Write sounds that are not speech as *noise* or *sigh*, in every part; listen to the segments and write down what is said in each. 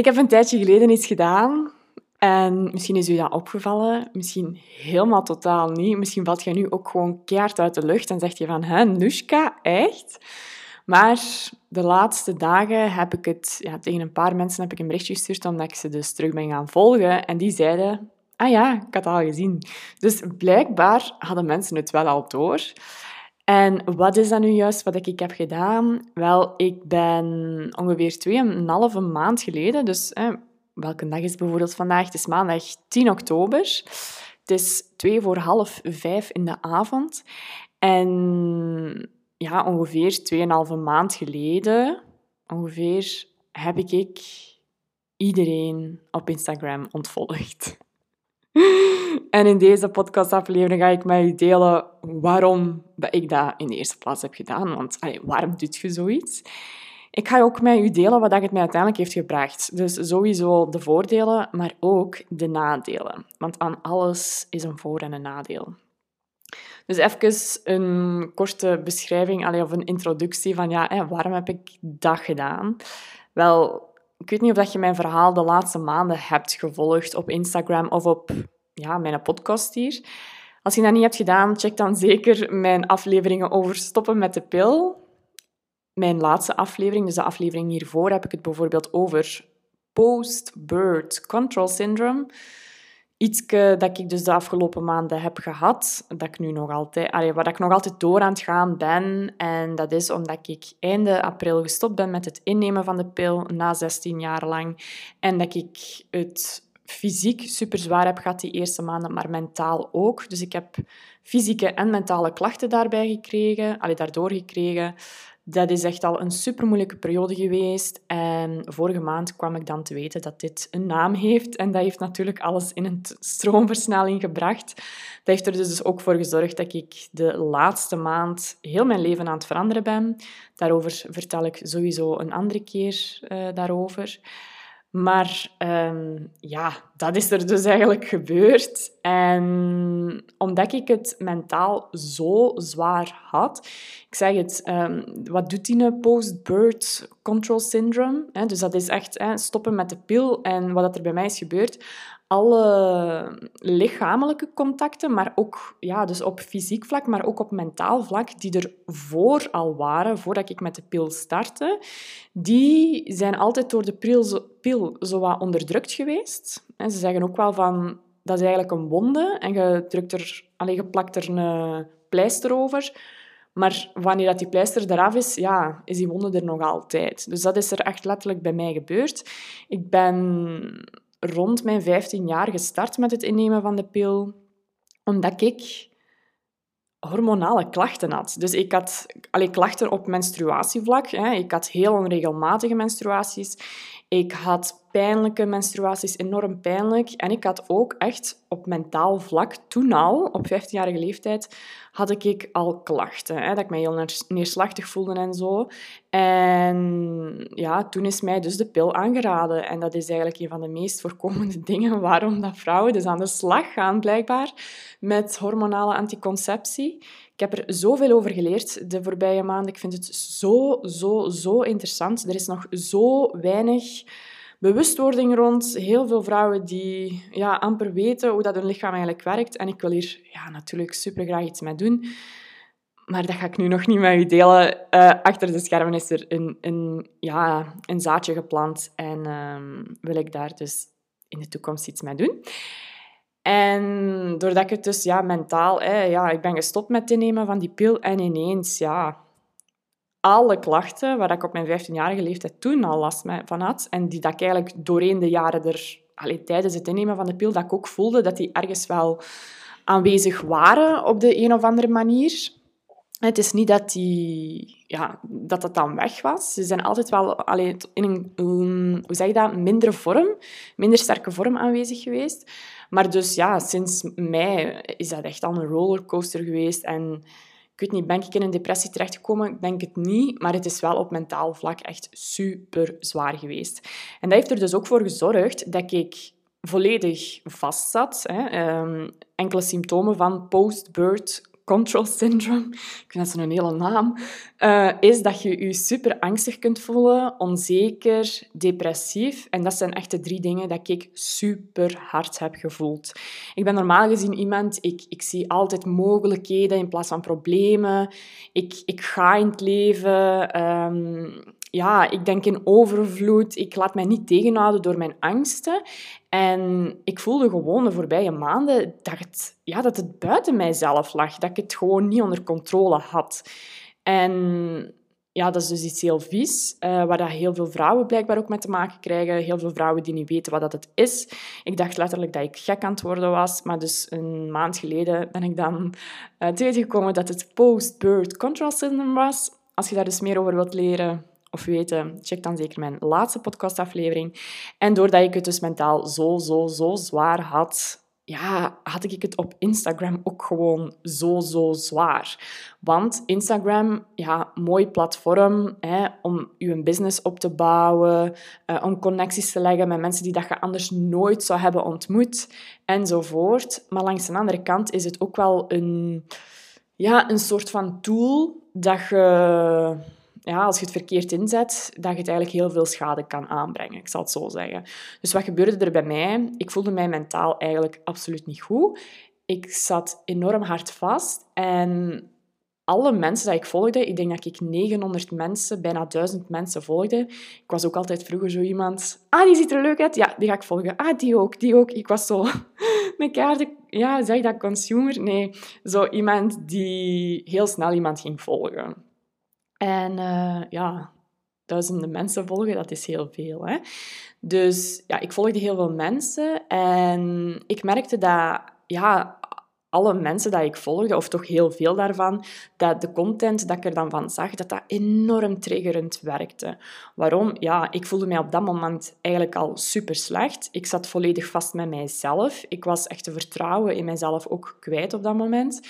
Ik heb een tijdje geleden iets gedaan en misschien is u dat opgevallen, misschien helemaal totaal niet. Misschien valt je nu ook gewoon keihard uit de lucht en zegt je van, hè, Nushka, echt? Maar de laatste dagen heb ik het, ja, tegen een paar mensen heb ik een berichtje gestuurd omdat ik ze dus terug ben gaan volgen. En die zeiden, ah ja, ik had het al gezien. Dus blijkbaar hadden mensen het wel al door. En wat is dat nu juist wat ik heb gedaan? Wel, ik ben ongeveer tweeënhalve maand geleden, dus welke dag is bijvoorbeeld vandaag? Het is maandag 10 oktober. Het is twee voor half vijf in de avond. En ja, ongeveer tweeënhalve maand geleden, ongeveer, heb ik iedereen op Instagram ontvolgd. *laughs* En in deze podcastaflevering ga ik met je delen waarom ik dat in de eerste plaats heb gedaan. Want waarom doet je zoiets? Ik ga ook met u delen wat het mij uiteindelijk heeft gebracht. Dus sowieso de voordelen, maar ook de nadelen. Want aan alles is een voor- en een nadeel. Dus even een korte beschrijving of een introductie van ja, waarom heb ik dat gedaan? Wel, ik weet niet of je mijn verhaal de laatste maanden hebt gevolgd op Instagram of op ja, mijn podcast hier. Als je dat niet hebt gedaan, check dan zeker mijn afleveringen over stoppen met de pil. Mijn laatste aflevering, dus de aflevering hiervoor, heb ik het bijvoorbeeld over post-birth control syndrome. Iets dat ik dus de afgelopen maanden heb gehad, dat ik nu nog altijd, allee, waar ik nog altijd door aan het gaan ben. En dat is omdat ik einde april gestopt ben met het innemen van de pil, na 16 jaar lang. En dat ik het fysiek super zwaar heb gehad die eerste maanden, maar mentaal ook. Dus ik heb fysieke en mentale klachten daarbij gekregen, allee, daardoor gekregen. Dat is echt al een super moeilijke periode geweest. En vorige maand kwam ik dan te weten dat dit een naam heeft. En dat heeft natuurlijk alles in een stroomversnelling gebracht. Dat heeft er dus ook voor gezorgd dat ik de laatste maand heel mijn leven aan het veranderen ben. Daarover vertel ik sowieso een andere keer uh, daarover. Maar um, ja, dat is er dus eigenlijk gebeurd. En omdat ik het mentaal zo zwaar had, ik zeg het, um, wat doet die post-birth control syndrome? Dus dat is echt stoppen met de pil. En wat er bij mij is gebeurd, alle lichamelijke contacten, maar ook ja, dus op fysiek vlak, maar ook op mentaal vlak, die er voor al waren, voordat ik met de pil startte, die zijn altijd door de pil zo, pil onderdrukt geweest. En ze zeggen ook wel van, dat is eigenlijk een wonde en je, drukt er, alleen je plakt er een pleister over. Maar wanneer dat die pleister eraf is, ja, is die wonde er nog altijd. Dus dat is er echt letterlijk bij mij gebeurd. Ik ben rond mijn 15 jaar gestart met het innemen van de pil, omdat ik hormonale klachten had. Dus ik had allee, klachten op menstruatievlak. Hè. Ik had heel onregelmatige menstruaties. Ik had pijnlijke menstruaties, enorm pijnlijk. En ik had ook echt op mentaal vlak, toen al, op 15-jarige leeftijd, had ik al klachten. Hè, dat ik mij heel neerslachtig voelde en zo. En ja, toen is mij dus de pil aangeraden. En dat is eigenlijk een van de meest voorkomende *laughs* dingen waarom dat vrouwen dus aan de slag gaan, blijkbaar, met hormonale anticonceptie. Ik heb er zoveel over geleerd de voorbije maanden. Ik vind het zo, zo, zo interessant. Er is nog zo weinig bewustwording rond. Heel veel vrouwen die ja, amper weten hoe dat hun lichaam eigenlijk werkt. En ik wil hier ja, natuurlijk super graag iets mee doen. Maar dat ga ik nu nog niet met u delen. Uh, achter de schermen is er een, een, ja, een zaadje geplant. En um, wil ik daar dus in de toekomst iets mee doen. En doordat ik het dus ja, mentaal... Hè, ja, ik ben gestopt met het nemen van die pil. En ineens, ja, alle klachten waar ik op mijn 15-jarige leeftijd toen al last van had, en die dat ik eigenlijk doorheen de jaren er, tijdens het innemen van de pil, dat ik ook voelde dat die ergens wel aanwezig waren op de een of andere manier. Het is niet dat, die, ja, dat dat dan weg was. Ze zijn altijd wel allee, in een, hoe zeg dat, mindere vorm, minder sterke vorm aanwezig geweest. Maar dus ja, sinds mei is dat echt al een rollercoaster geweest. En ik weet niet, ben ik in een depressie terechtgekomen? Ik denk het niet, maar het is wel op mentaal vlak echt super zwaar geweest. En dat heeft er dus ook voor gezorgd dat ik volledig vast zat. Hè. Um, enkele symptomen van post-birth control syndrome, *laughs* ik vind dat zo'n hele naam, uh, is dat je je super angstig kunt voelen, onzeker, depressief. En dat zijn echt de drie dingen dat ik super hard heb gevoeld. Ik ben normaal gezien iemand, ik, ik zie altijd mogelijkheden in plaats van problemen. Ik, ik ga in het leven. Um, ja, ik denk in overvloed. Ik laat mij niet tegenhouden door mijn angsten. En ik voelde gewoon de voorbije maanden dat het, ja, dat het buiten mijzelf lag. Dat ik het gewoon niet onder controle had. En ja, dat is dus iets heel vies, uh, waar dat heel veel vrouwen blijkbaar ook mee te maken krijgen. Heel veel vrouwen die niet weten wat dat het is. Ik dacht letterlijk dat ik gek aan het worden was, maar dus een maand geleden ben ik dan uh, weten gekomen dat het post-birth control syndrome was. Als je daar dus meer over wilt leren, of weten, check dan zeker mijn laatste podcastaflevering. En doordat ik het dus mentaal zo, zo, zo zwaar had, ja, had ik het op Instagram ook gewoon zo, zo zwaar. Want Instagram, ja, mooi platform hè, om je business op te bouwen, uh, om connecties te leggen met mensen die dat je anders nooit zou hebben ontmoet, enzovoort. Maar langs de andere kant is het ook wel een, ja, een soort van tool dat je ja, als je het verkeerd inzet, dat je het eigenlijk heel veel schade kan aanbrengen. Ik zal het zo zeggen. Dus wat gebeurde er bij mij? Ik voelde mij mentaal eigenlijk absoluut niet goed. Ik zat enorm hard vast en alle mensen die ik volgde, ik denk dat ik 900 mensen, bijna 1000 mensen volgde. Ik was ook altijd vroeger zo iemand, ah, die ziet er leuk uit, ja, die ga ik volgen. Ah, die ook, die ook. Ik was zo *laughs* een kaart, ja, zeg dat consumer? Nee, zo iemand die heel snel iemand ging volgen. En uh, ja, duizenden mensen volgen, dat is heel veel. Hè? Dus ja, ik volgde heel veel mensen en ik merkte dat ja, alle mensen die ik volgde, of toch heel veel daarvan, dat de content dat ik er dan van zag, dat dat enorm triggerend werkte. Waarom? Ja, ik voelde mij op dat moment eigenlijk al super slecht. Ik zat volledig vast met mijzelf. Ik was echt te vertrouwen in mijzelf ook kwijt op dat moment.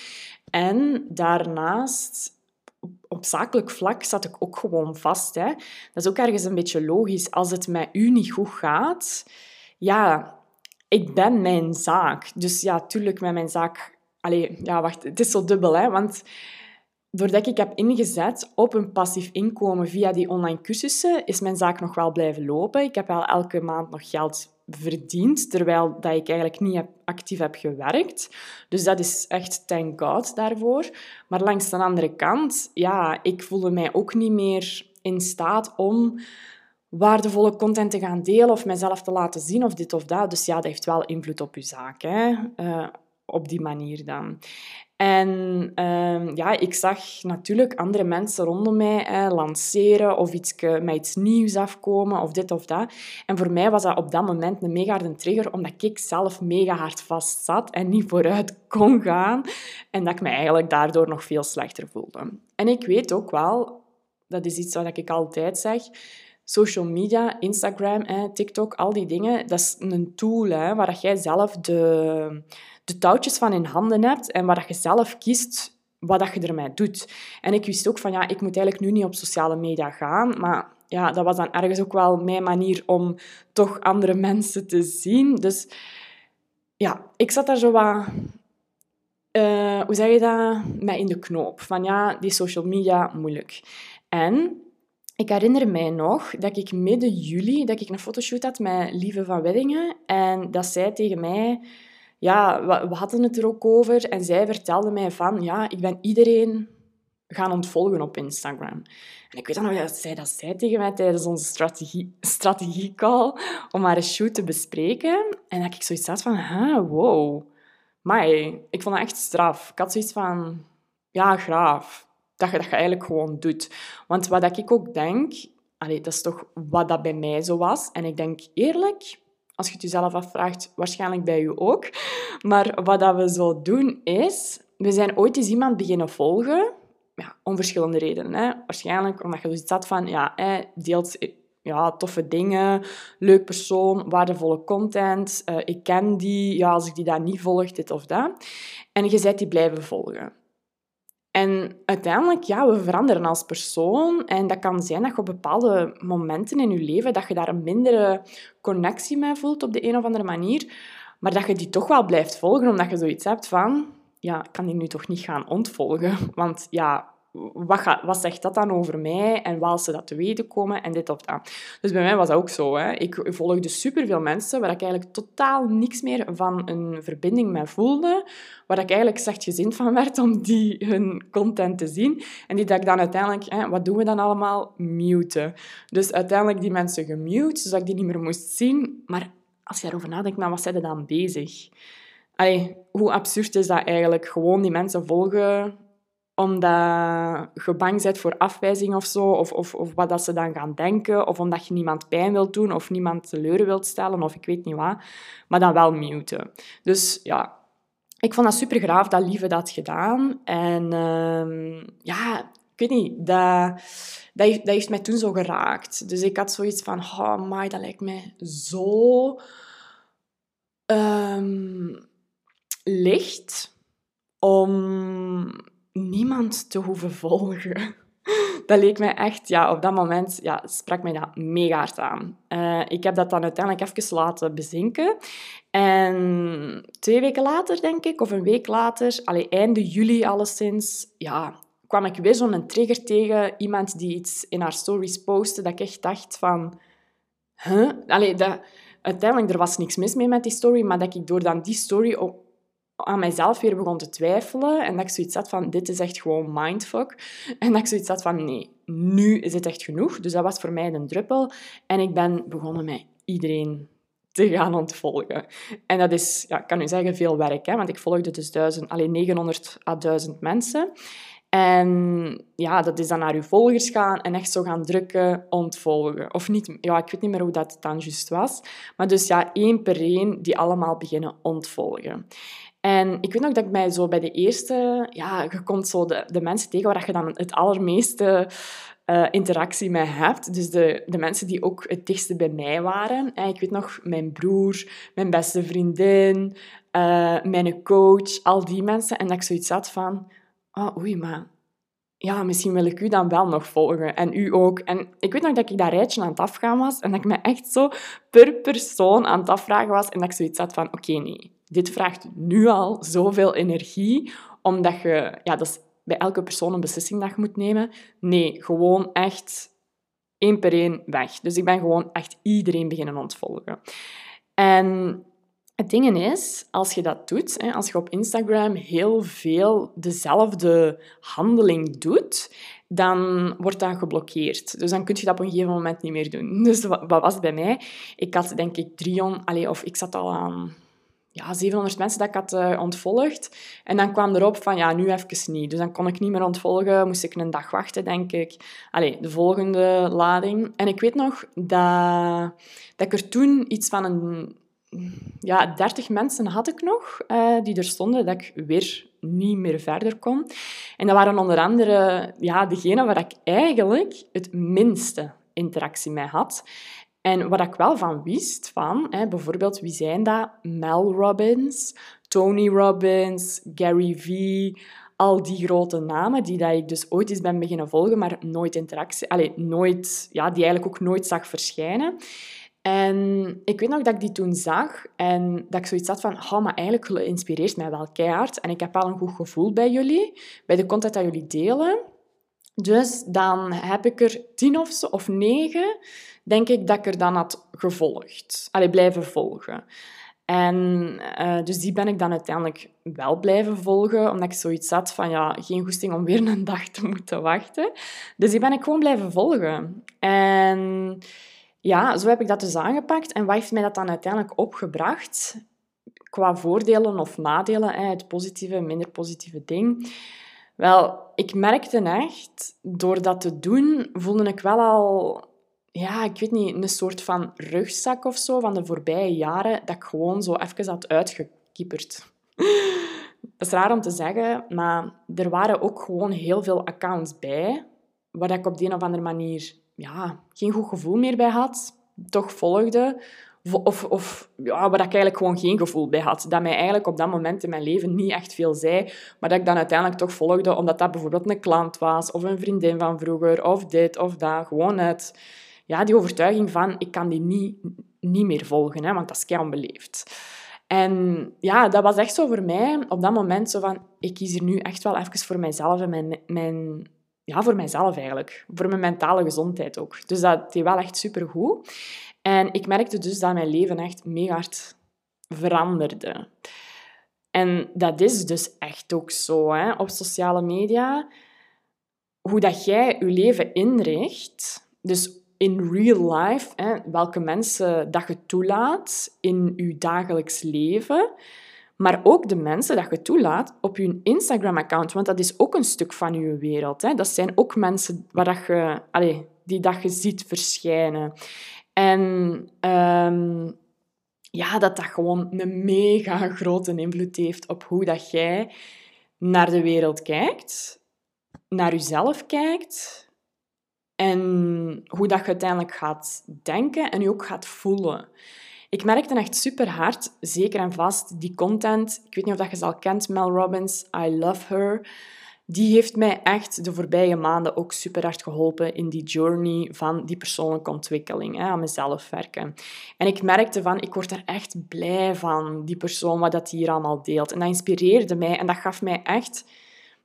En daarnaast op zakelijk vlak zat ik ook gewoon vast. Hè. Dat is ook ergens een beetje logisch. Als het met u niet goed gaat, ja, ik ben mijn zaak. Dus ja, tuurlijk met mijn zaak... Allee, ja, wacht, het is zo dubbel, hè. Want doordat ik heb ingezet op een passief inkomen via die online cursussen, is mijn zaak nog wel blijven lopen. Ik heb wel elke maand nog geld verdiend, terwijl dat ik eigenlijk niet actief heb gewerkt. Dus dat is echt thank God daarvoor. Maar langs de andere kant, ja, ik voelde mij ook niet meer in staat om waardevolle content te gaan delen of mezelf te laten zien of dit of dat. Dus ja, dat heeft wel invloed op je zaak, hè? Uh, op die manier dan. En uh, ja, ik zag natuurlijk andere mensen rondom mij lanceren of iets, met iets nieuws afkomen of dit of dat. En voor mij was dat op dat moment een mega harde trigger, omdat ik zelf mega hard vast zat en niet vooruit *laughs* kon gaan. En dat ik me eigenlijk daardoor nog veel slechter voelde. En ik weet ook wel, dat is iets wat ik altijd zeg, social media, Instagram, TikTok, al die dingen, dat is een tool hè, waar jij zelf de de touwtjes van in handen hebt en waar dat je zelf kiest wat dat je ermee doet. En ik wist ook van, ja, ik moet eigenlijk nu niet op sociale media gaan, maar ja, dat was dan ergens ook wel mijn manier om toch andere *laughs* mensen te zien. Dus ja, ik zat daar zo wat... Uh, hoe zeg je dat? Mij in de knoop. Van ja, die social media, moeilijk. En ik herinner mij nog dat ik midden juli dat ik een fotoshoot had met Lieve van Weddingen. En dat zij tegen mij ja, we, hadden het er ook over en zij vertelde mij van, ja, ik ben iedereen gaan ontvolgen op Instagram. En ik weet dan nog dat zij dat zei tegen mij tijdens onze strategie, strategiecall om haar shoot te bespreken. En dat ik zoiets had van, wow. Maar ik vond dat echt straf. Ik had zoiets van, ja, graaf. Dat je dat je eigenlijk gewoon doet. Want wat ik ook denk, dat is toch wat dat bij mij zo was. En ik denk eerlijk, als je het jezelf afvraagt, waarschijnlijk bij je ook. Maar wat dat we zo doen is, we zijn ooit eens iemand beginnen volgen, ja, om verschillende redenen. Hè. Waarschijnlijk omdat je dus iets had van, ja, hij deelt ja, toffe dingen, leuk persoon, waardevolle content, uh, ik ken die, ja, als ik die daar niet volg, dit of dat. En je bent die blijven volgen. En uiteindelijk, ja, we veranderen als persoon. En dat kan zijn dat je op bepaalde momenten in je leven, dat je daar een mindere connectie mee voelt op de een of andere manier. Maar dat je die toch wel blijft volgen, omdat je zoiets hebt van... ja, ik kan die nu toch niet gaan ontvolgen? *laughs* Want ja, wat, wat zegt dat dan over mij en waar ze dat te weten komen en dit of dat. Dus bij mij was dat ook zo. Hè. Ik volgde superveel mensen waar ik eigenlijk totaal niks meer van een verbinding mee voelde, waar ik eigenlijk gezin van werd om die hun content te zien. En die dat ik dan uiteindelijk, hè, wat doen we dan allemaal? Muten. Dus uiteindelijk die mensen gemute, zodat ik die niet meer moest zien. Maar als je erover nadenkt, nou, wat zijn er dan bezig? Allee, hoe absurd is dat eigenlijk? Gewoon die mensen volgen omdat je bang bent voor afwijzing of zo, of, of, of wat dat ze dan gaan denken, of omdat je niemand pijn wilt doen, of niemand teleur wilt stellen, of ik weet niet wat, maar dan wel muten. Dus ja, ik vond dat super graaf dat Lieve dat gedaan. En uh, ja, ik weet niet, dat, dat, heeft, mij toen zo geraakt. Dus ik had zoiets van, oh my, dat lijkt mij zo um, licht om niemand te hoeven volgen. *laughs* Dat leek mij echt, ja, op dat moment ja, sprak mij dat mega hard aan. Uh, ik heb dat dan uiteindelijk even laten bezinken. En twee weken later, denk ik, of een week later, allee, einde juli alleszins, ja, kwam ik weer zo'n trigger tegen. Iemand die iets in haar stories postte, dat ik echt dacht van... Huh? Allee, dat, uiteindelijk, er was niks mis mee met die story, maar dat ik door dan die story op aan mijzelf weer begon te twijfelen en dat ik zoiets had van, dit is echt gewoon mindfuck. En dat ik zoiets had van, nee, nu is het echt genoeg. Dus dat was voor mij een druppel. En ik ben begonnen met iedereen te gaan ontvolgen. En dat is, ja, ik kan u zeggen, veel werk, hè, want ik volgde dus duizend, alleen 900 à 1000 mensen. En ja, dat is dan naar uw volgers gaan en echt zo gaan drukken, ontvolgen. Of niet, ja, ik weet niet meer hoe dat dan juist was. Maar dus ja, één per één die allemaal beginnen ontvolgen. En ik weet nog dat ik mij zo bij de eerste... Ja, je komt zo de, de mensen tegen waar je dan het allermeeste uh, interactie mee hebt. Dus de, de mensen die ook het dichtste bij mij waren. En ik weet nog, mijn broer, mijn beste vriendin, uh, mijn coach, al die mensen. En dat ik zoiets had van... Oh, oei, maar ja, misschien wil ik u dan wel nog volgen. En u ook. En ik weet nog dat ik dat rijtje aan het afgaan was en dat ik me echt zo per persoon aan het afvragen was en dat ik zoiets had van, oké, nee, dit vraagt nu al zoveel energie, omdat je... Ja, dat is bij elke persoon een beslissing dat je moet nemen. Nee, gewoon echt één per één weg. Dus ik ben gewoon echt iedereen beginnen ontvolgen. En het ding is, als je dat doet, als je op Instagram heel veel dezelfde handeling doet, dan wordt dat geblokkeerd. Dus dan kun je dat op een gegeven moment niet meer doen. *laughs* Dus wat was het bij mij? Ik had denk ik 300, of ik zat al aan ja, 700 mensen dat ik had uh, ontvolgd. En dan kwam erop van, ja, nu even niet. Dus dan kon ik niet meer ontvolgen, moest ik een dag wachten, denk ik. Allee, de volgende lading. En ik weet nog dat, dat ik er toen iets van een... Ja, 30 mensen had ik nog uh, die er stonden, dat ik weer niet meer verder kon. En dat waren onder andere ja, degenen waar ik eigenlijk het minste interactie mee had. En wat ik wel van wist, van, hè, bijvoorbeeld, wie zijn dat? Mel Robbins, Tony Robbins, Gary Vee, al die grote namen die dat ik dus ooit eens ben beginnen volgen, maar nooit interactie, nooit, ja, die eigenlijk ook nooit zag verschijnen. En ik weet nog dat ik die toen zag en dat ik zoiets had van, oh, maar eigenlijk inspireert mij wel keihard. En ik heb wel een goed gevoel bij jullie, bij de content dat jullie delen. Dus dan heb ik er tien of, zo, of negen denk ik dat ik er dan had gevolgd. Allee, blijven volgen. En uh, dus die ben ik dan uiteindelijk wel blijven volgen, omdat ik zoiets had van, ja, geen goesting om weer *laughs* een dag te moeten wachten. Dus die ben ik gewoon blijven volgen. En ja, zo heb ik dat dus aangepakt. En wat heeft mij dat dan uiteindelijk opgebracht? Qua voordelen of nadelen, het positieve minder positieve ding. Wel, ik merkte echt, door dat te doen, voelde ik wel al ja, ik weet niet, een soort van rugzak of zo van de voorbije jaren, dat ik gewoon zo even had uitgekieperd. *laughs* Dat is raar om te zeggen, maar er waren ook gewoon heel veel accounts bij, waar ik op de een of andere manier ja, geen goed gevoel meer bij had, toch volgde, of, of ja, waar ik eigenlijk gewoon geen gevoel bij had. Dat mij eigenlijk op dat moment in mijn leven niet echt veel zei, maar dat ik dan uiteindelijk toch volgde, omdat dat bijvoorbeeld een klant was, of een vriendin van vroeger, of dit of dat. Gewoon het ja, die overtuiging van ik kan die niet, niet meer volgen, hè, want dat is kei onbeleefd. En ja, dat was echt zo voor mij op dat moment zo van, ik kies hier nu echt wel even voor mijzelf en mijn, mijn ja, voor mijzelf eigenlijk. Voor mijn mentale gezondheid ook. Dus dat deed wel echt supergoed. En ik merkte dus dat mijn leven echt mega hard veranderde. En dat is dus echt ook zo hè, op sociale media. Hoe dat jij je leven inricht, dus in real life, hè, welke mensen dat je toelaat in je dagelijks leven, maar ook de mensen dat je toelaat op je Instagram-account, want dat is ook een stuk van je wereld. Hè. Dat zijn ook mensen waar dat je, allez, die dat je ziet verschijnen. En um, ja, dat dat gewoon een mega grote invloed heeft op hoe dat jij naar de wereld kijkt, naar jezelf kijkt en hoe dat je uiteindelijk gaat denken en je ook gaat voelen. Ik merkte echt super hard, zeker en vast, die content. Ik weet niet of dat je ze al kent, Mel Robbins, I Love Her die heeft mij echt de voorbije maanden ook super hard geholpen in die journey van die persoonlijke ontwikkeling, hè, aan mezelf werken. En ik merkte van, ik word er echt blij van, die persoon, wat dat hier allemaal deelt. En dat inspireerde mij en dat gaf mij echt,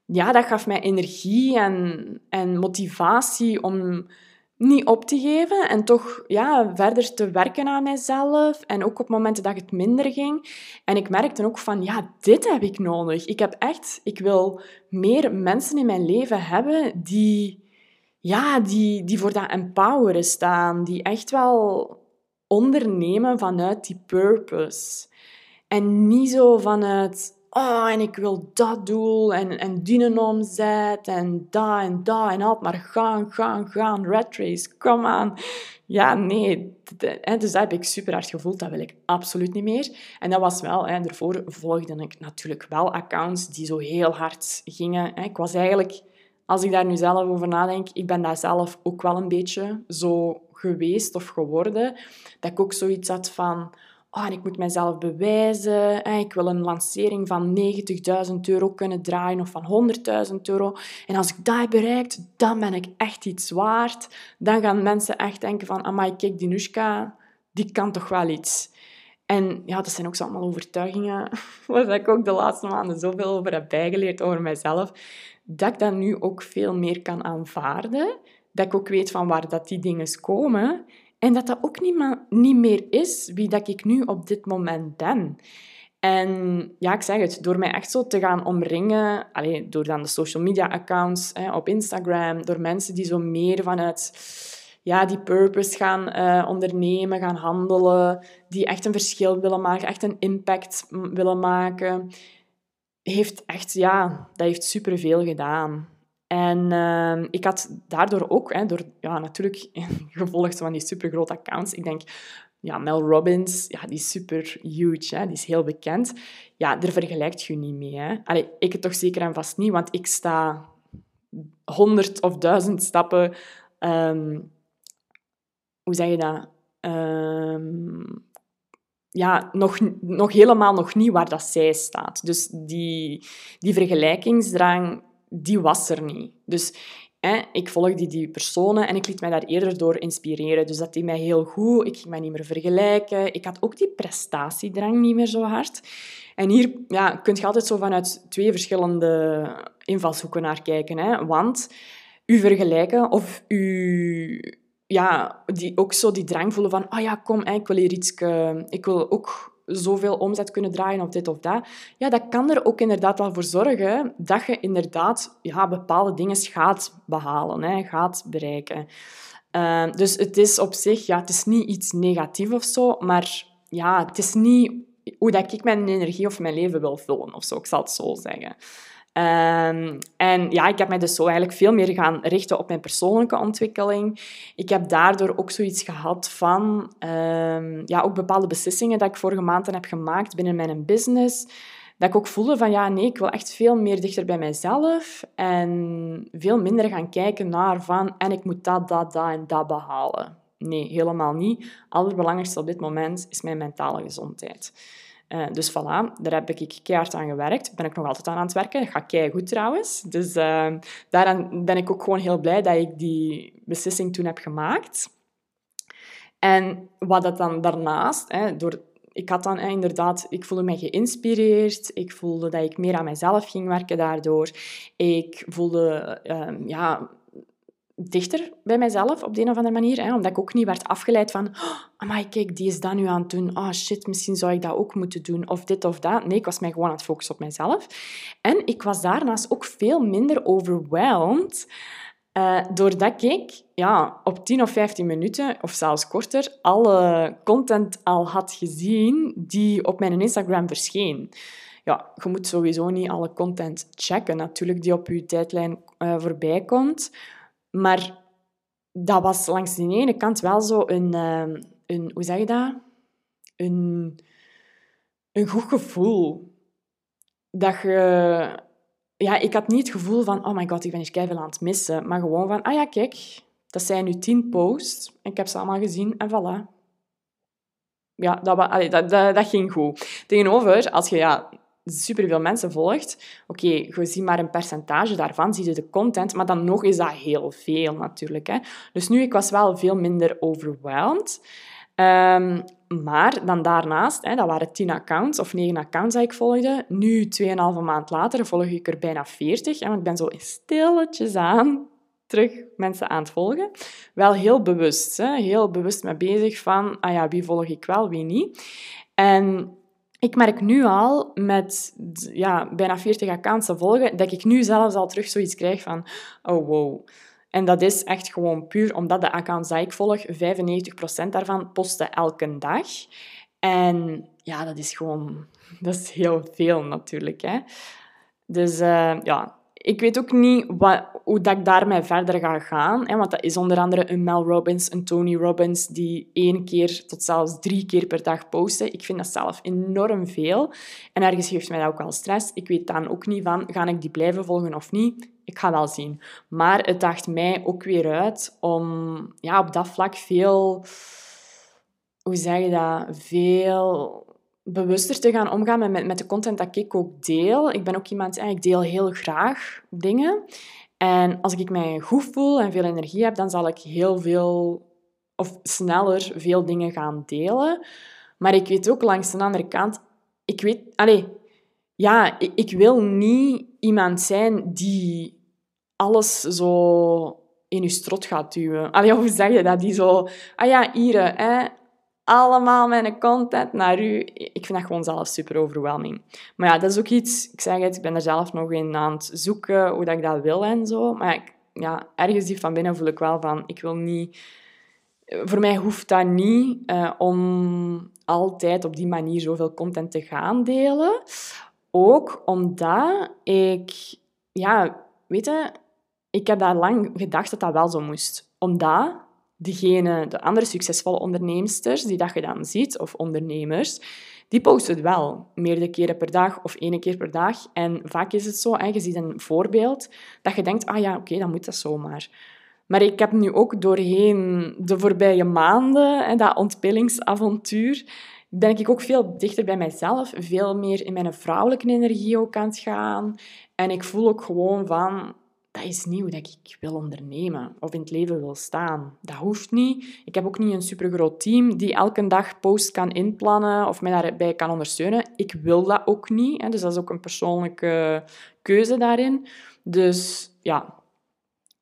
ja, dat gaf mij energie en, en motivatie om niet op te geven en toch ja, verder te werken aan mijzelf. En ook op momenten dat het minder ging. En ik merkte ook van, ja, dit heb ik nodig. Ik heb echt, ik wil meer mensen in mijn leven hebben die, ja, die, die voor dat empoweren staan. Die echt wel ondernemen vanuit die purpose. En niet zo vanuit oh, en ik wil dat doel en, en die omzet en dat en dat en altijd maar gaan, gaan, gaan, red race, kom aan. Ja, nee. Dus dat heb ik super hard gevoeld. Dat wil ik absoluut niet meer. En dat was wel, hè, daarvoor volgde ik natuurlijk wel accounts die zo heel hard gingen. Ik was eigenlijk, als ik daar nu zelf over nadenk, ik ben daar zelf ook wel een beetje zo geweest of geworden. Dat ik ook zoiets had van oh, ik moet mezelf bewijzen. Ik wil een lancering van 90.000 euro kunnen draaien of van 100.000 euro. En als ik dat heb bereikt, dan ben ik echt iets waard. Dan gaan mensen echt denken van, amai, kijk, die Nushka, die kan toch wel iets. En ja, dat zijn ook zo allemaal overtuigingen *laughs* waar ik ook de laatste maanden zoveel over heb bijgeleerd over mezelf, dat ik dat nu ook veel meer kan aanvaarden. Dat ik ook weet van waar dat die dingen komen en dat dat ook niet, niet meer is wie dat ik nu op dit moment ben. En ja, ik zeg het, door mij echt zo te gaan omringen, allez, door dan de social media accounts hè, op Instagram, door mensen die zo meer vanuit ja, die purpose gaan uh, ondernemen, gaan handelen, die echt een verschil willen maken, echt een impact willen maken, heeft echt, ja, dat heeft superveel gedaan. En uh, ik had daardoor ook, hè, door ja, natuurlijk *laughs* gevolgd van die supergrote accounts, ik denk, ja, Mel Robbins, ja, die is super huge, hè, die is heel bekend. Ja, daar vergelijkt je niet mee. Hè. Ik het toch zeker en vast niet, want ik sta honderd of duizend stappen, um, hoe zeg je dat? Um, ja, nog, nog helemaal nog niet waar dat zij staat. Dus die, die vergelijkingsdrang die was er niet. Dus hè, ik volgde die personen en ik liet mij daar eerder door inspireren. Dus dat deed mij heel goed. Ik ging mij niet meer vergelijken. Ik had ook die prestatiedrang niet meer zo hard. En hier ja, kun je altijd zo vanuit twee verschillende invalshoeken naar kijken. Hè? Want u vergelijken of u ja, die, ook zo die drang voelen van, oh ja, kom, ik wil hier iets... Ik wil ook zoveel omzet kunnen draaien of dit of dat. Ja, dat kan er ook inderdaad wel voor zorgen dat je inderdaad ja, bepaalde dingen gaat behalen, hè, gaat bereiken. Uh, dus het is op zich, ja, het is niet iets negatiefs of zo, maar ja, het is niet hoe dat ik mijn energie of mijn leven wil vullen of zo, ik zal het zo zeggen. Um, en ja, ik heb mij dus zo eigenlijk veel meer gaan richten op mijn persoonlijke ontwikkeling. Ik heb daardoor ook zoiets gehad van um, ja, ook bepaalde beslissingen dat ik vorige maanden heb gemaakt binnen mijn business. Dat ik ook voelde van ja, nee, ik wil echt veel meer dichter bij mijzelf en veel minder gaan kijken naar van en ik moet dat, dat, dat en dat behalen. Nee, helemaal niet. Het allerbelangrijkste op dit moment is mijn mentale gezondheid. Uh, dus voilà, daar heb ik keihard aan gewerkt. Ben ik nog altijd aan aan het werken. Dat gaat kei goed trouwens. Dus uh, daaraan ben ik ook gewoon heel blij dat ik die beslissing toen heb gemaakt. En wat dat dan daarnaast, hè, door ik had dan inderdaad, ik voelde me geïnspireerd. Ik voelde dat ik meer aan mezelf ging werken daardoor. Ik voelde ehm, ja, dichter bij mezelf op de een of andere manier. Hè, omdat ik ook niet werd afgeleid van... Oh, maar kijk, die is dat nu aan het doen. Oh shit, misschien zou ik dat ook moeten doen. Of dit of dat. Nee, ik was mij gewoon aan het focussen op mezelf. En ik was daarnaast ook veel minder overwhelmed... Uh, doordat ik ja, op 10 of 15 minuten, of zelfs korter, alle content al had gezien die op mijn Instagram verscheen. Ja, je moet sowieso niet alle content checken, natuurlijk, die op je tijdlijn uh, voorbij komt. Maar dat was langs de ene kant wel zo een, uh, een hoe zeg je dat? Een, een goed gevoel. Dat je... Ja, ik had niet het gevoel van, oh my god, ik ben hier keihard aan het missen. Maar gewoon van, ah ja, kijk, dat zijn nu tien posts. Ik heb ze allemaal gezien en voilà. Ja, dat, dat, dat ging goed. Tegenover, als je ja, superveel mensen volgt, oké, okay, je ziet maar een percentage daarvan, zie je de content, maar dan nog is dat heel veel natuurlijk. Hè. Dus nu, ik was wel veel minder overwhelmed. Um, maar dan daarnaast, hè, dat waren tien accounts of negen accounts die ik volgde. Nu, 2,5 maand later, volg ik er bijna 40. want ik ben zo stilletjes aan terug mensen aan het volgen. Wel heel bewust, hè, heel bewust mee bezig van, ah ja, wie volg ik wel, wie niet. En ik merk nu al, met ja, bijna 40 accounts te volgen, dat ik nu zelfs al terug zoiets krijg van, oh wow. En dat is echt gewoon puur omdat de accounts die ik volg, 95% daarvan posten elke dag. En ja, dat is gewoon... Dat is heel veel natuurlijk, hè. Dus uh, ja, ik weet ook niet wat, hoe dat ik daarmee verder ga gaan. Hè, want dat is onder andere een Mel Robbins, een Tony Robbins, die één keer tot zelfs drie keer per dag posten. Ik vind dat zelf enorm veel. En ergens geeft mij dat ook wel stress. Ik weet dan ook niet van, ga ik die blijven volgen of niet? Ik ga wel zien. Maar het daagt mij ook weer uit om ja, op dat vlak veel... Hoe zeg je dat? Veel bewuster te gaan omgaan met, met de content dat ik ook deel. Ik ben ook iemand, ik deel heel graag dingen. En als ik mij goed voel en veel energie heb, dan zal ik heel veel of sneller veel dingen gaan delen. Maar ik weet ook langs de andere kant, ik weet, allez, ja, ik, ik wil niet iemand zijn die alles zo in je strot gaat duwen. Allee, hoe zeg je dat? Die zo, ah ja, Ire, hè, allemaal mijn content naar u. Ik vind dat gewoon zelf super overwhelming. Maar ja, dat is ook iets, ik zeg het, ik ben er zelf nog in aan het zoeken hoe dat ik dat wil en zo. Maar ik, ja, ergens diep van binnen voel ik wel van, ik wil niet... Voor mij hoeft dat niet uh, om altijd op die manier zoveel content te gaan delen. Ook omdat ik, ja, weet je, ik heb daar lang gedacht dat dat wel zo moest. Omdat diegene, de andere succesvolle onderneemsters die dat je dan ziet, of ondernemers, die posten het wel meerdere keren per dag of één keer per dag. En vaak is het zo, hè, je ziet een voorbeeld, dat je denkt, ah ja, oké, dan moet dat zomaar. Maar ik heb nu ook doorheen de voorbije maanden, hè, dat ontpillingsavontuur, ben ik ook veel dichter bij mijzelf, veel meer in mijn vrouwelijke energie ook aan het gaan. En ik voel ook gewoon van, dat is hoe dat ik wil ondernemen of in het leven wil staan. Dat hoeft niet. Ik heb ook niet een supergroot team die elke dag post kan inplannen of mij daarbij kan ondersteunen. Ik wil dat ook niet. Hè. Dus dat is ook een persoonlijke keuze daarin. Dus ja,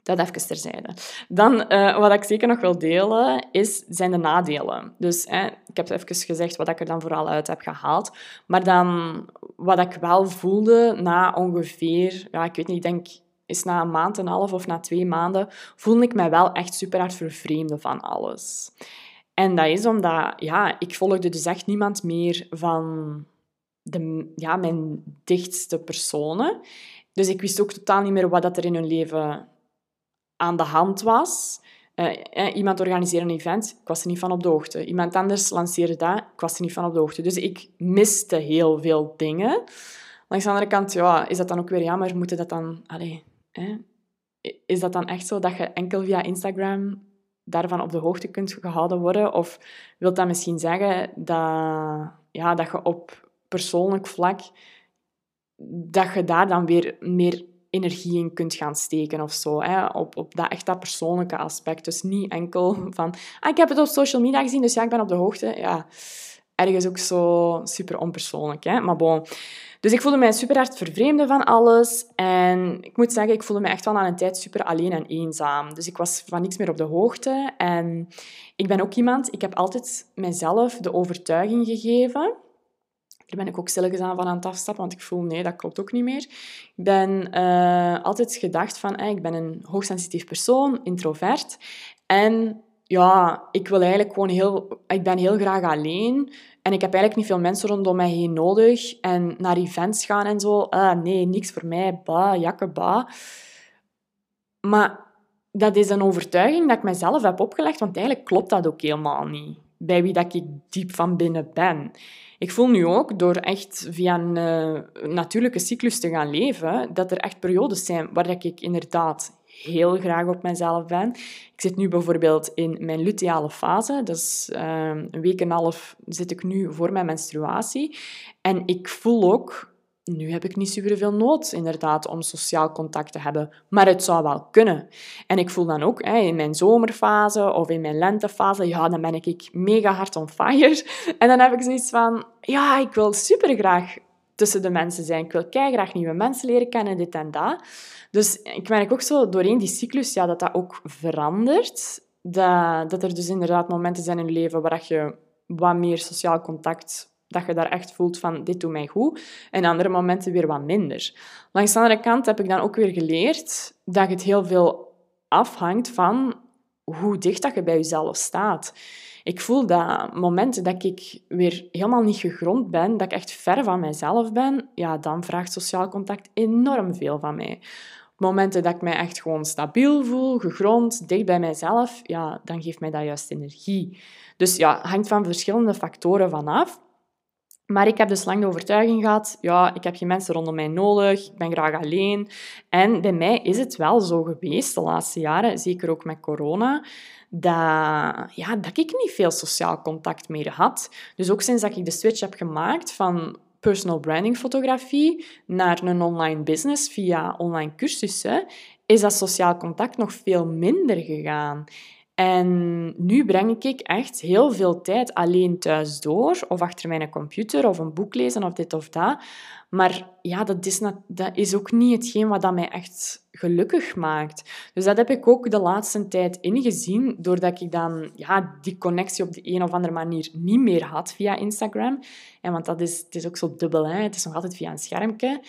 dat even terzijde. Dan, uh, wat ik zeker nog wil delen, is, zijn de nadelen. Dus ik heb even gezegd wat ik er dan vooral uit heb gehaald. Maar dan, wat ik wel voelde na ongeveer, ja, ik weet niet, ik denk is na een maand en een half of na twee maanden, voelde ik mij wel echt super hard vervreemden van alles. En dat is omdat, ja, ik volgde dus echt niemand meer van de, ja, mijn dichtste personen. Dus ik wist ook totaal niet meer wat dat er in hun leven aan de hand was. Uh, eh, iemand organiseerde een event, ik was er niet van op de hoogte. Iemand anders lanceerde dat, ik was er niet van op de hoogte. Dus ik miste heel veel dingen. Langs de andere kant, ja, is dat dan ook weer jammer? Moeten dat dan... Allez, is dat dan echt zo dat je enkel via Instagram daarvan op de hoogte kunt gehouden worden? Of wil dat misschien zeggen dat, ja, dat je op persoonlijk vlak dat je daar dan weer meer energie in kunt gaan steken of zo. Hè? Op, op dat echt dat persoonlijke aspect. Dus niet enkel van, ah, ik heb het op social media gezien, dus ja, ik ben op de hoogte. Ja, ergens ook zo super onpersoonlijk. Hè? Maar bon. Dus ik voelde mij super hard vervreemden van alles. En ik moet zeggen, ik voelde me echt wel aan een tijd super alleen en eenzaam. Dus ik was van niks meer op de hoogte. En ik ben ook iemand, ik heb altijd mezelf de overtuiging gegeven daar ben ik ook stilletjes aan van aan het afstappen, want ik voel, nee, dat klopt ook niet meer. Ik ben uh, altijd gedacht van, ik ben een hoogsensitief persoon, introvert. En ja, ik wil eigenlijk gewoon heel... Ik ben heel graag alleen. En ik heb eigenlijk niet veel mensen rondom mij heen nodig. En naar events gaan en zo. Ah, nee, niks voor mij. Ba, jakke, ba. Maar dat is een overtuiging dat ik mezelf heb opgelegd, want eigenlijk klopt dat ook helemaal niet. Bij wie dat ik diep van binnen ben. Ik voel nu ook, door echt via een uh, natuurlijke cyclus te gaan leven, dat er echt periodes zijn waar ik inderdaad heel graag op mezelf ben. Ik zit nu bijvoorbeeld in mijn luteale fase. Dus uh, een week en een half zit ik nu voor mijn menstruatie. En ik voel ook nu heb ik niet superveel nood, inderdaad, om sociaal contact te hebben. Maar het zou wel kunnen. En ik voel dan ook, in mijn zomerfase of in mijn lentefase, ja, dan ben ik mega hard on fire. *laughs* En dan heb ik zoiets van, ja, ik wil supergraag tussen de mensen zijn. Ik wil graag nieuwe mensen leren kennen, dit en dat. Dus ik merk ook zo doorheen die cyclus ja, dat dat ook verandert. Dat, dat er dus inderdaad momenten zijn in je leven waar je wat meer sociaal contact dat je daar echt voelt van, dit doet mij goed. En andere momenten weer wat minder. Langs de andere kant heb ik dan ook weer geleerd dat het heel veel afhangt van hoe dicht dat je bij jezelf staat. Ik voel dat momenten dat ik weer helemaal niet gegrond ben, dat ik echt ver van mezelf ben, ja, dan vraagt sociaal contact enorm veel van mij. Op momenten dat ik mij echt gewoon stabiel voel, gegrond, dicht bij mijzelf, ja, dan geeft mij dat juist energie. Dus ja, hangt van verschillende factoren vanaf. Maar ik heb dus lang de overtuiging gehad, ja, ik heb geen mensen rondom mij nodig, ik ben graag alleen. En bij mij is het wel zo geweest de laatste jaren, zeker ook met corona, dat, ja, dat ik niet veel sociaal contact meer had. Dus ook sinds dat ik de switch heb gemaakt van personal branding fotografie naar een online business via online cursussen, is dat sociaal contact nog veel minder gegaan. En nu breng ik echt heel veel tijd alleen thuis door, of achter mijn computer, of een boek lezen, of dit of dat. Maar ja, dat is, dat is ook niet hetgeen wat mij echt gelukkig maakt. Dus dat heb ik ook de laatste tijd ingezien, doordat ik dan ja, die connectie op de een of andere manier niet meer had via Instagram. En want dat is, het is ook zo dubbel, hè? het is nog altijd via een schermpje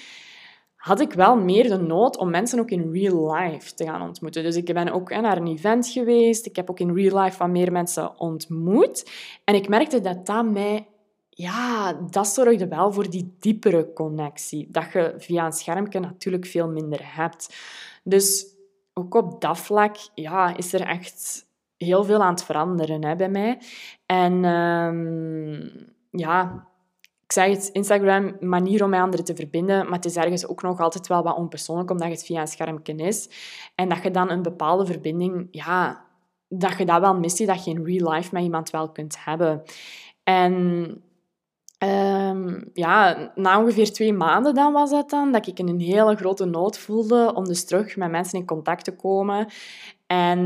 had ik wel meer de nood om mensen ook in real life te gaan ontmoeten. Dus ik ben ook naar een event geweest. Ik heb ook in real life van meer mensen ontmoet. En ik merkte dat dat mij... Ja, dat zorgde wel voor die diepere connectie. Dat je via een schermpje natuurlijk veel minder hebt. Dus ook op dat vlak ja, is er echt heel veel aan het veranderen hè, bij mij. En um, ja, zeg het, Instagram, manier om met anderen te verbinden, maar het is ergens ook nog altijd wel wat onpersoonlijk, omdat het via een schermpje is. En dat je dan een bepaalde verbinding, ja, dat je dat wel mist, dat je in real life met iemand wel kunt hebben. En um, ja, na ongeveer twee maanden dan was dat dan, dat ik een hele grote nood voelde om dus terug met mensen in contact te komen. En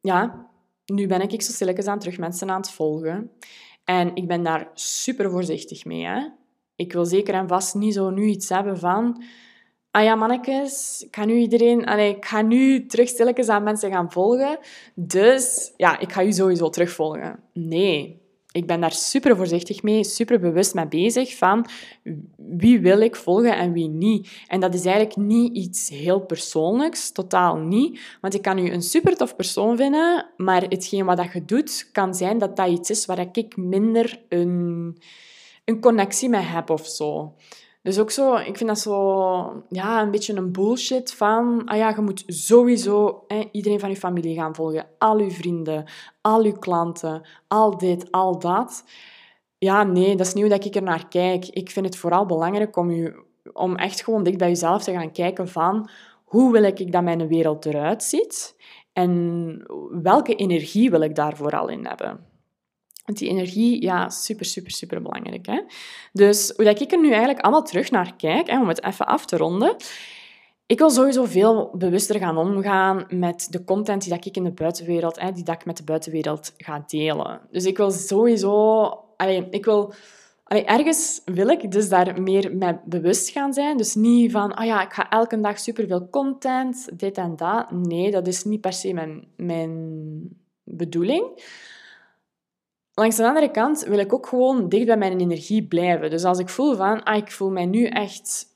ja, nu ben ik zo stilletjes aan terug mensen aan het volgen. En ik ben daar super voorzichtig mee. Hè? Ik wil zeker en vast niet zo nu iets hebben van... Ah ja, mannetjes, ik ga nu iedereen... Allee, ik ga nu terug aan mensen gaan volgen. Dus ja, ik ga u sowieso terugvolgen. Nee, ik ben daar super voorzichtig mee, super bewust mee bezig van wie wil ik volgen en wie niet. En dat is eigenlijk niet iets heel persoonlijks, totaal niet. Want ik kan u een super tof persoon vinden, maar hetgeen wat dat je doet, kan zijn dat dat iets is waar ik minder een, een connectie mee heb of zo. Dus ook zo, ik vind dat zo ja, een beetje een bullshit van, ah ja, je moet sowieso hè, iedereen van je familie gaan volgen. Al je vrienden, al je klanten, al dit, al dat. Ja, nee, dat is hoe dat ik er naar kijk. Ik vind het vooral belangrijk om, je, om echt gewoon dicht bij jezelf te gaan kijken van, hoe wil ik dat mijn wereld eruit ziet? En welke energie wil ik daar vooral in hebben? Want die energie, ja, super, super, super belangrijk. Hè? Dus hoe dat ik er nu eigenlijk allemaal terug naar kijk, hè, om het even af te ronden. Ik wil sowieso veel bewuster gaan omgaan met de content die dat ik in de buitenwereld, hè, die dat ik met de buitenwereld ga delen. Dus ik wil sowieso Allee, ik wil... Allee, ergens wil ik dus daar meer mee bewust gaan zijn. Dus niet van, oh ja, ik ga elke dag superveel content, dit en dat. Nee, dat is niet per se mijn, mijn bedoeling. Langs de andere kant wil ik ook gewoon dicht bij mijn energie blijven. Dus als ik voel van, ah, ik voel mij nu echt,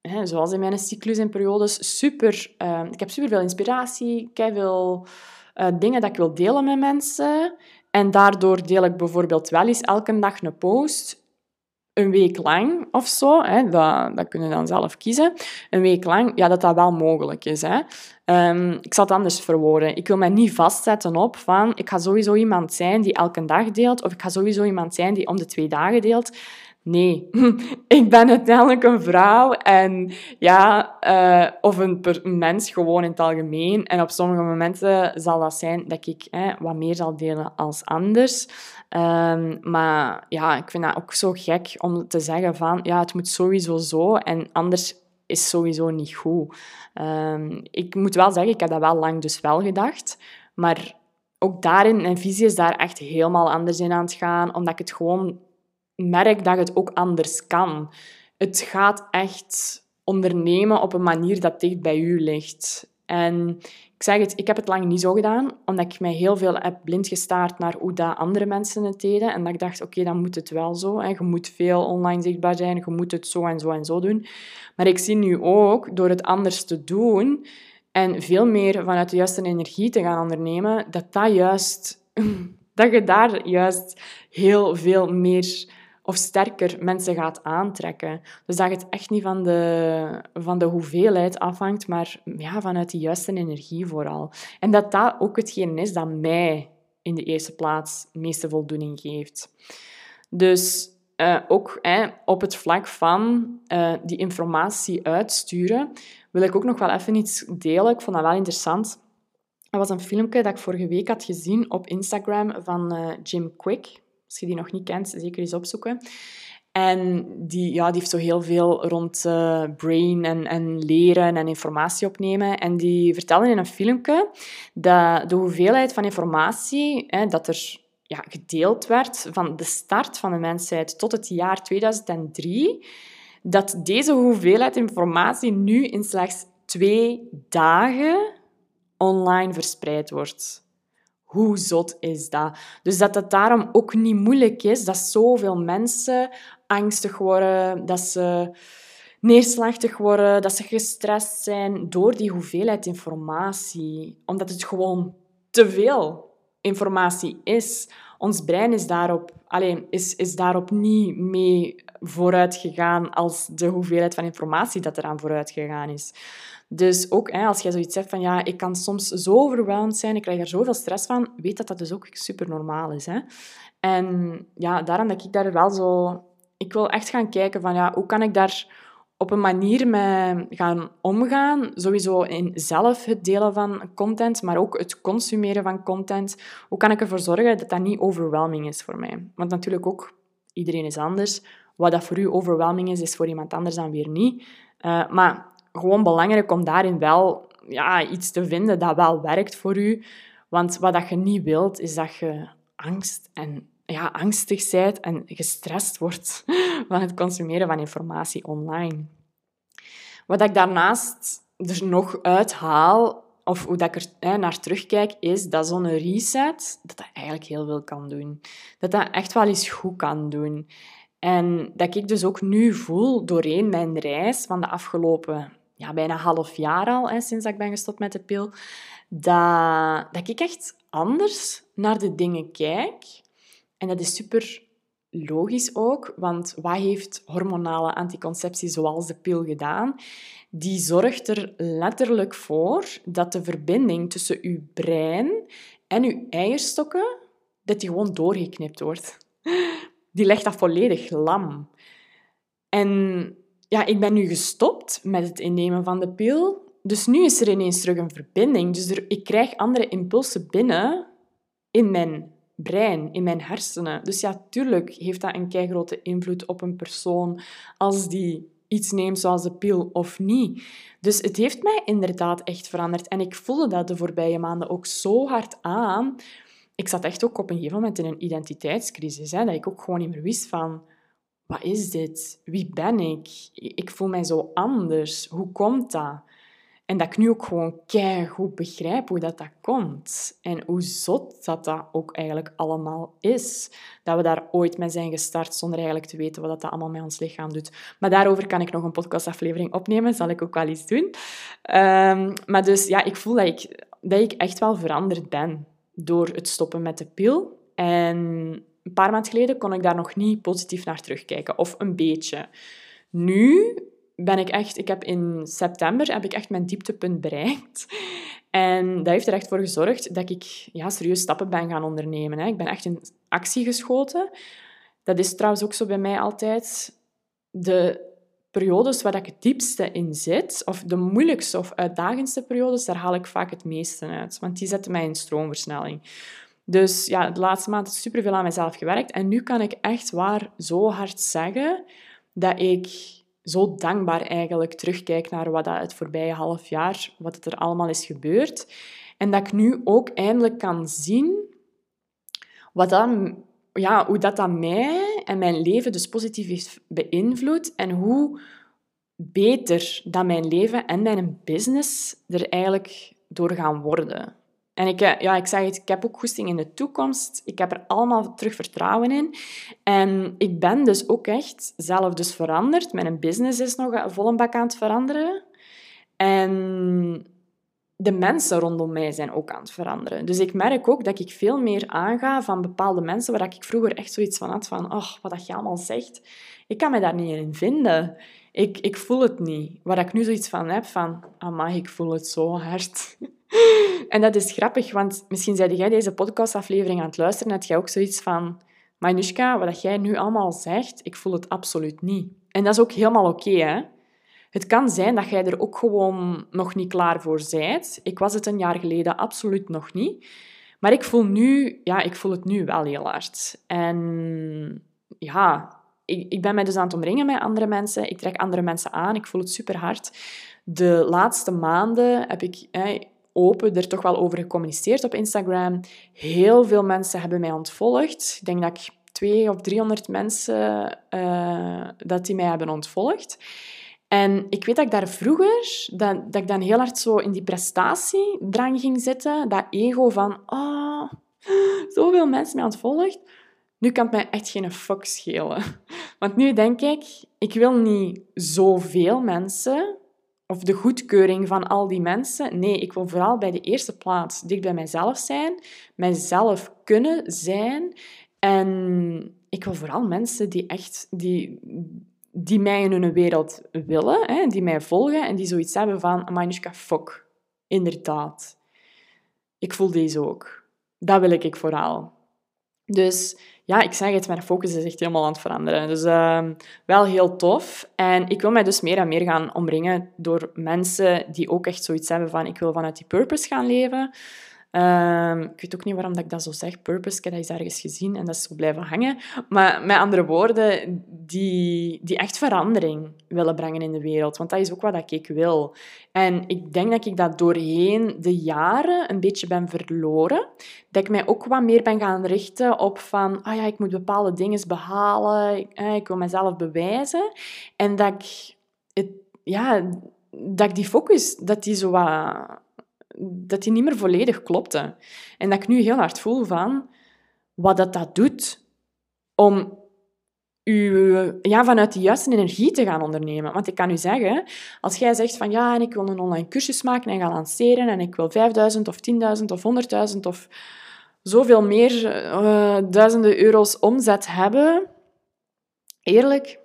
hè, zoals in mijn cyclus en periodes, super... Uh, ik heb superveel inspiratie, ik veel uh, dingen dat ik wil delen met mensen. En daardoor deel ik bijvoorbeeld wel eens elke dag een post een week lang of zo, hè, dat, dat kunnen dan zelf kiezen, een week lang, ja, dat dat wel mogelijk is. Hè. Um, ik zal het anders verwoorden. Ik wil mij niet vastzetten op van, ik ga sowieso iemand zijn die elke dag deelt, of ik ga sowieso iemand zijn die om de twee dagen deelt. Nee, *laughs* ik ben uiteindelijk een vrouw en ja, uh, of een, mens gewoon in het algemeen. En op sommige momenten zal dat zijn dat ik wat meer zal delen als anders. Um, maar ja, ik vind dat ook zo gek om te zeggen van ja, het moet sowieso zo en anders is sowieso niet goed. Um, ik moet wel zeggen, ik heb dat wel lang dus wel gedacht, maar ook daarin, mijn visie is daar echt helemaal anders in aan het gaan, omdat ik het gewoon merk dat het ook anders kan. Het gaat echt ondernemen op een manier dat dicht bij u ligt. En ik zeg het, ik heb het lang niet zo gedaan, omdat ik mij heel veel heb blind gestaard naar hoe dat andere mensen het deden. En dat ik dacht, oké, dan moet het wel zo. Hè. Je moet veel online zichtbaar zijn, je moet het zo en zo en zo doen. Maar ik zie nu ook, door het anders te doen en veel meer vanuit de juiste energie te gaan ondernemen, dat dat juist... *laughs* Dat je daar juist heel veel meer of sterker mensen gaat aantrekken. Dus dat het echt niet van de, van de hoeveelheid afhangt, maar ja, vanuit de juiste energie vooral. En dat dat ook hetgeen is dat mij in de eerste plaats meeste voldoening geeft. Dus uh, ook op het vlak van uh, die informatie uitsturen, wil ik ook nog wel even iets delen. Ik vond dat wel interessant. Er was een filmpje dat ik vorige week had gezien op Instagram van uh, Jim Quick. Als je die nog niet kent, zeker eens opzoeken. En die, ja, die heeft zo heel veel rond uh, brain en, en leren en informatie opnemen. En die vertelde in een filmpje dat de hoeveelheid van informatie hè, dat er ja, gedeeld werd van de start van de mensheid tot het jaar 2003, dat deze hoeveelheid informatie nu in slechts twee dagen online verspreid wordt. Hoe zot is dat? Dus dat het daarom ook niet moeilijk is dat zoveel mensen angstig worden, dat ze neerslachtig worden, dat ze gestrest zijn door die hoeveelheid informatie. Omdat het gewoon te veel informatie is. Ons brein is daarop, alleen, is, is daarop niet mee vooruit gegaan als de hoeveelheid van informatie dat eraan vooruit gegaan is. Dus ook hè, als jij zoiets zegt van ja, ik kan soms zo overweldigd zijn, ik krijg er zoveel stress van, weet dat dat dus ook super normaal is. Hè? En ja, daarom dat ik daar wel zo... Ik wil echt gaan kijken van ja, hoe kan ik daar op een manier mee gaan omgaan. Sowieso in zelf het delen van content, maar ook het consumeren van content. Hoe kan ik ervoor zorgen dat dat niet overwhelming is voor mij? Want natuurlijk ook, iedereen is anders. Wat dat voor u overwhelming is, is voor iemand anders dan weer niet. Uh, maar gewoon belangrijk om daarin wel ja, iets te vinden dat wel werkt voor u. Want wat dat je niet wilt, is dat je angst en ja, angstig bent en gestrest wordt *laughs* van het consumeren van informatie online. Wat ik daarnaast er nog uithaal, of hoe dat ik er hè, naar terugkijk, is dat zo'n reset, dat dat eigenlijk heel veel kan doen. Dat dat echt wel eens goed kan doen. En dat ik dus ook nu voel doorheen mijn reis van de afgelopen ja, bijna half jaar al, hè, sinds ik ben gestopt met de pil, dat, dat ik echt anders naar de dingen kijk. En dat is super logisch ook, want wat heeft hormonale anticonceptie zoals de pil gedaan? Die zorgt er letterlijk voor dat de verbinding tussen uw brein en uw eierstokken, dat die gewoon doorgeknipt wordt. *laughs* Die legt dat volledig lam. En ja, ik ben nu gestopt met het innemen van de pil. Dus nu is er ineens terug een verbinding. Dus er, ik krijg andere impulsen binnen in mijn brein, in mijn hersenen. Dus ja, tuurlijk heeft dat een grote invloed op een persoon als die iets neemt zoals de pil of niet. Dus het heeft mij inderdaad echt veranderd. En ik voelde dat de voorbije maanden ook zo hard aan. ik zat echt ook op een gegeven moment in een identiteitscrisis. Hè, dat ik ook gewoon niet meer wist van... Wat is dit? Wie ben ik? Ik voel mij zo anders. Hoe komt dat? En dat ik nu ook gewoon goed begrijp hoe dat, dat komt. En hoe zot dat dat ook eigenlijk allemaal is. Dat we daar ooit mee zijn gestart zonder eigenlijk te weten wat dat allemaal met ons lichaam doet. Maar daarover kan ik nog een podcastaflevering opnemen. Zal ik ook wel eens doen. Um, maar dus ja, ik voel dat ik, dat ik echt wel veranderd ben door het stoppen met de pil. En een paar maanden geleden kon ik daar nog niet positief naar terugkijken. Of een beetje. Nu ben ik echt... Ik heb in september heb ik echt mijn dieptepunt bereikt. En dat heeft er echt voor gezorgd dat ik ja, serieus stappen ben gaan ondernemen. Hè. Ik ben echt in actie geschoten. Dat is trouwens ook zo bij mij altijd. De periodes waar ik het diepste in zit, of de moeilijkste of uitdagendste periodes, daar haal ik vaak het meeste uit. Want die zetten mij in stroomversnelling. Dus ja, de laatste maand is superveel aan mezelf gewerkt. En nu kan ik echt waar zo hard zeggen dat ik zo dankbaar eigenlijk terugkijk naar wat dat het voorbije half jaar, wat er allemaal is gebeurd. En dat ik nu ook eindelijk kan zien wat dat, ja, hoe dat, dat mij en mijn leven dus positief heeft beïnvloed en hoe beter dat mijn leven en mijn business er eigenlijk door gaan worden. En ik, eh, ja, ik zeg het, ik heb ook goesting in de toekomst. Ik heb er allemaal terug vertrouwen in. En ik ben dus ook echt zelf dus veranderd. Mijn business is nog vol een bak aan het veranderen. En de mensen rondom mij zijn ook aan het veranderen. Dus ik merk ook dat ik veel meer aanga van bepaalde mensen waar ik vroeger echt zoiets van had van oh, wat dat je allemaal zegt. Ik kan me daar niet in vinden. Ik, ik voel het niet. Waar ik nu zoiets van heb van, amai, ik voel het zo hard. *laughs* en dat is grappig, want misschien zei jij deze podcastaflevering aan het luisteren en had jij ook zoiets van... Manushka, wat jij nu allemaal zegt, ik voel het absoluut niet. En dat is ook helemaal oké, hè. Het kan zijn dat jij er ook gewoon nog niet klaar voor bent. Ik was het een jaar geleden absoluut nog niet. Maar ik voel, nu, ja, ik voel het nu wel heel hard. En ja, ik, ik ben mij dus aan het omringen met andere mensen. Ik trek andere mensen aan. Ik voel het super hard. De laatste maanden heb ik open er toch wel over gecommuniceerd op Instagram. Heel veel mensen hebben mij ontvolgd. Ik denk dat ik twee of 300 mensen uh, dat die mij hebben ontvolgd. En ik weet dat ik daar vroeger, dat, dat ik dan heel hard zo in die prestatiedrang ging zitten. Dat ego van, oh, zoveel mensen mij ontvolgd. Nu kan het mij echt geen fuck schelen. *laughs* Want nu denk ik, ik wil niet zoveel mensen of de goedkeuring van al die mensen. Nee, ik wil vooral bij de eerste plaats dicht bij mijzelf zijn, mijzelf kunnen zijn. En ik wil vooral mensen die echt die, die mij in hun wereld willen, hè, die mij volgen en die zoiets hebben van, Manushka, fuck. Inderdaad. Ik voel deze ook. Dat wil ik vooral. Dus ja, ik zeg het, mijn focus is echt helemaal aan het veranderen. Dus uh, wel heel tof. En ik wil mij dus meer en meer gaan omringen door mensen die ook echt zoiets hebben van ik wil vanuit die purpose gaan leven. Um, ik weet ook niet waarom dat ik dat zo zeg, purpose. Ik dat eens ergens gezien en dat is zo blijven hangen. Maar met andere woorden, die, die echt verandering willen brengen in de wereld. Want dat is ook wat ik wil. En ik denk dat ik dat doorheen de jaren een beetje ben verloren. Dat ik mij ook wat meer ben gaan richten op van... Ah ja, ik moet bepaalde dingen behalen. Ik, eh, wil mezelf bewijzen. En dat ik... Ja, dat ik die focus, dat die zo wat dat die niet meer volledig klopte. En dat ik nu heel hard voel van wat dat, dat doet om u, ja, vanuit de juiste energie te gaan ondernemen. Want ik kan u zeggen, als jij zegt van ja, en ik wil een online cursus maken en gaan lanceren en ik wil 5000 of 10.000 of 100.000 of zoveel meer uh, duizenden euro's omzet hebben, eerlijk,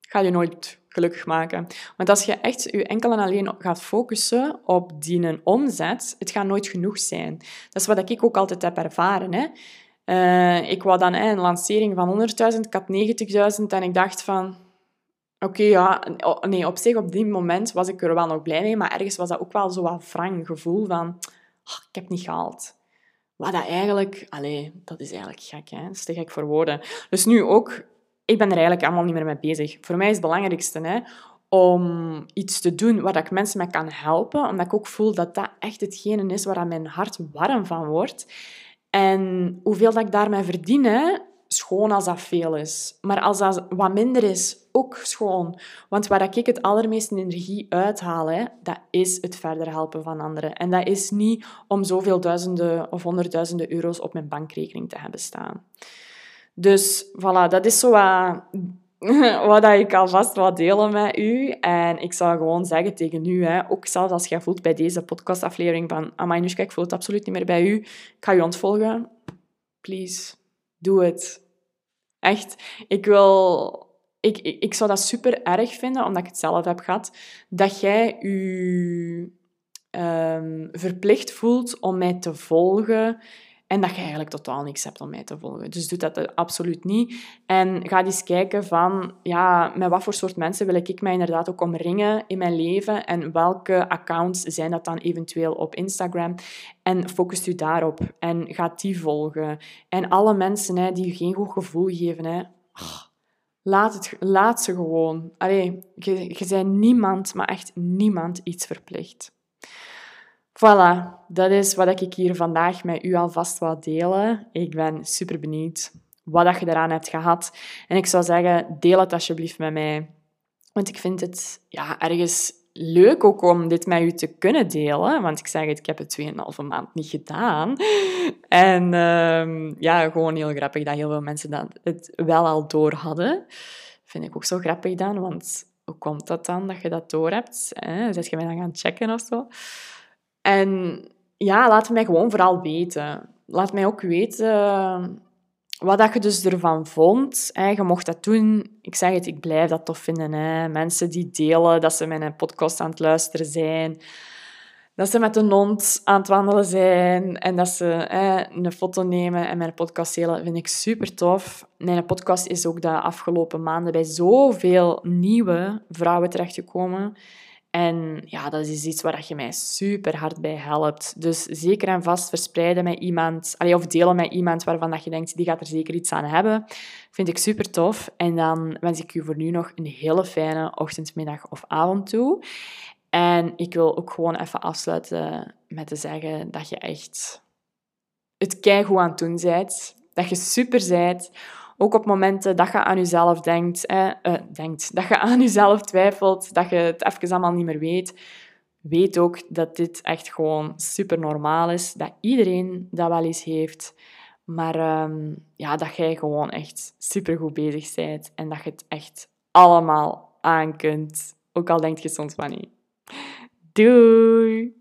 ga je nooit gelukkig maken. Want als je echt je enkel en alleen gaat focussen op die omzet, het gaat nooit genoeg zijn. Dat is wat ik ook altijd heb ervaren. Hè. Uh, ik wou dan hè, een lancering van 100.000, ik had 90.000 en ik dacht van... Oké, ja, nee, op zich, op die moment was ik er wel nog blij mee, maar ergens was dat ook wel zo wat wrang gevoel van... Oh, ik heb niet gehaald. Wat dat eigenlijk... Allee, dat is eigenlijk gek, hè. Dat is te gek voor woorden. Dus nu ook ik ben er eigenlijk allemaal niet meer mee bezig. Voor mij is het belangrijkste hè, om iets te doen waar ik mensen mee kan helpen, omdat ik ook voel dat dat echt hetgene is waar mijn hart warm van wordt. En hoeveel dat ik daarmee verdien, schoon als dat veel is. Maar als dat wat minder is, ook schoon. Want waar ik het allermeeste energie uithaal, hè, dat is het verder helpen van anderen. En dat is niet om zoveel duizenden of honderdduizenden euro's op mijn bankrekening te hebben staan. Dus voilà, dat is zo wat, *laughs* wat ik alvast wil delen met u. En ik zou gewoon zeggen tegen u, hè, ook zelfs als jij voelt bij deze podcastaflevering van Amai, Nushka, ik voel het absoluut niet meer bij u. Ik ga je ontvolgen. Please, doe het. Echt, ik wil... Ik, ik, zou dat super erg vinden, omdat ik het zelf heb gehad, dat jij je um, verplicht voelt om mij te volgen en dat je eigenlijk totaal niks hebt om mij te volgen. Dus doe dat absoluut niet. En ga eens kijken van, ja, met wat voor soort mensen wil ik mij inderdaad ook omringen in mijn leven en welke accounts zijn dat dan eventueel op Instagram. En focus u daarop en ga die volgen. En alle mensen hè, die je geen goed gevoel geven, hè, laat, het, laat ze gewoon. Allee, je, je bent niemand, maar echt niemand iets verplicht. Voilà, dat is wat ik hier vandaag met u alvast wil delen. Ik ben super benieuwd wat je eraan hebt gehad. En ik zou zeggen, deel het alsjeblieft met mij. Want ik vind het ja, ergens leuk ook om dit met u te kunnen delen. Want ik zeg het, ik heb het 2,5 maand niet gedaan. En um, ja, gewoon heel grappig dat heel veel mensen dat het wel al door hadden. Vind ik ook zo grappig dan, want hoe komt dat dan dat je dat door hebt? Zet je mij dan gaan checken of zo? En ja, laat mij gewoon vooral weten. Laat mij ook weten wat dat je dus ervan vond. Je mocht dat doen. Ik zeg het, ik blijf dat tof vinden. Hè. Mensen die delen dat ze mijn podcast aan het luisteren zijn. Dat ze met een hond aan het wandelen zijn. En dat ze hè, een foto nemen en mijn podcast delen. vind ik super tof. Mijn podcast is ook de afgelopen maanden bij zoveel nieuwe vrouwen terechtgekomen. En ja, dat is iets waar je mij super hard bij helpt. Dus zeker en vast verspreiden met iemand, of delen met iemand waarvan dat je denkt, die gaat er zeker iets aan hebben. Vind ik super tof. En dan wens ik u voor nu nog een hele fijne ochtend, middag of avond toe. En ik wil ook gewoon even afsluiten met te zeggen dat je echt het keigoed aan het doen bent. Dat je super bent ook op momenten dat je aan jezelf denkt, eh, denkt, dat je aan jezelf twijfelt, dat je het even allemaal niet meer weet, weet ook dat dit echt gewoon super normaal is. Dat iedereen dat wel eens heeft. Maar um, ja, dat jij gewoon echt super goed bezig bent en dat je het echt allemaal aan kunt. Ook al denk je soms van niet. Doei!